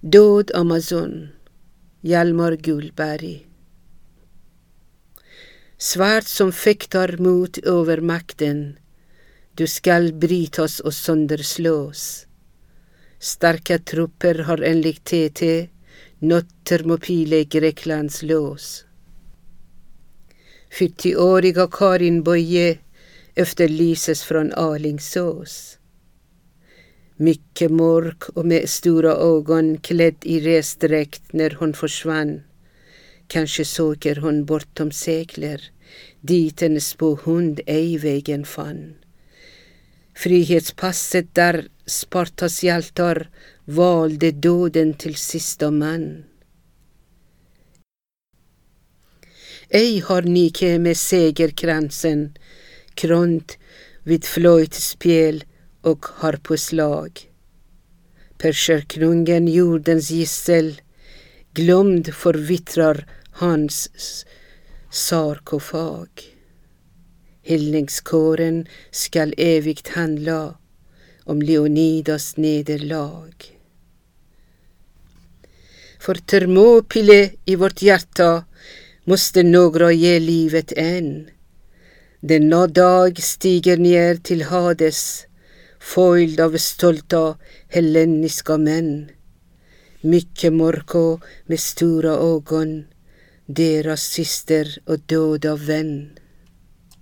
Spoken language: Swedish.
Död Amazon, Hjalmar Gullberg. Svärd som fäktar mot övermakten, du skall brytas och sönderslås. Starka trupper har enligt TT nått Thermopyle Greklands lås. 40-åriga Karin Boye efterlyses från Alingsås. Mycket mörk och med stora ögon klädd i resdräkt när hon försvann. Kanske söker hon bortom sekler dit en spåhund ej vägen fann. Frihetspasset där Spartas hjältar valde döden till sista man. Ej har Nike med segerkransen krönt vid flöjtspel och har på slag Perserkungen, jordens gissel, glömd förvittrar hans sarkofag. Hyllningskåren skall evigt handla om Leonidas nederlag. För Thermopyle i vårt hjärta måste några ge livet än. Denna dag stiger ner till Hades följd av stolta helleniska män. Mycket mörka med stora ögon, deras syster och döda vän.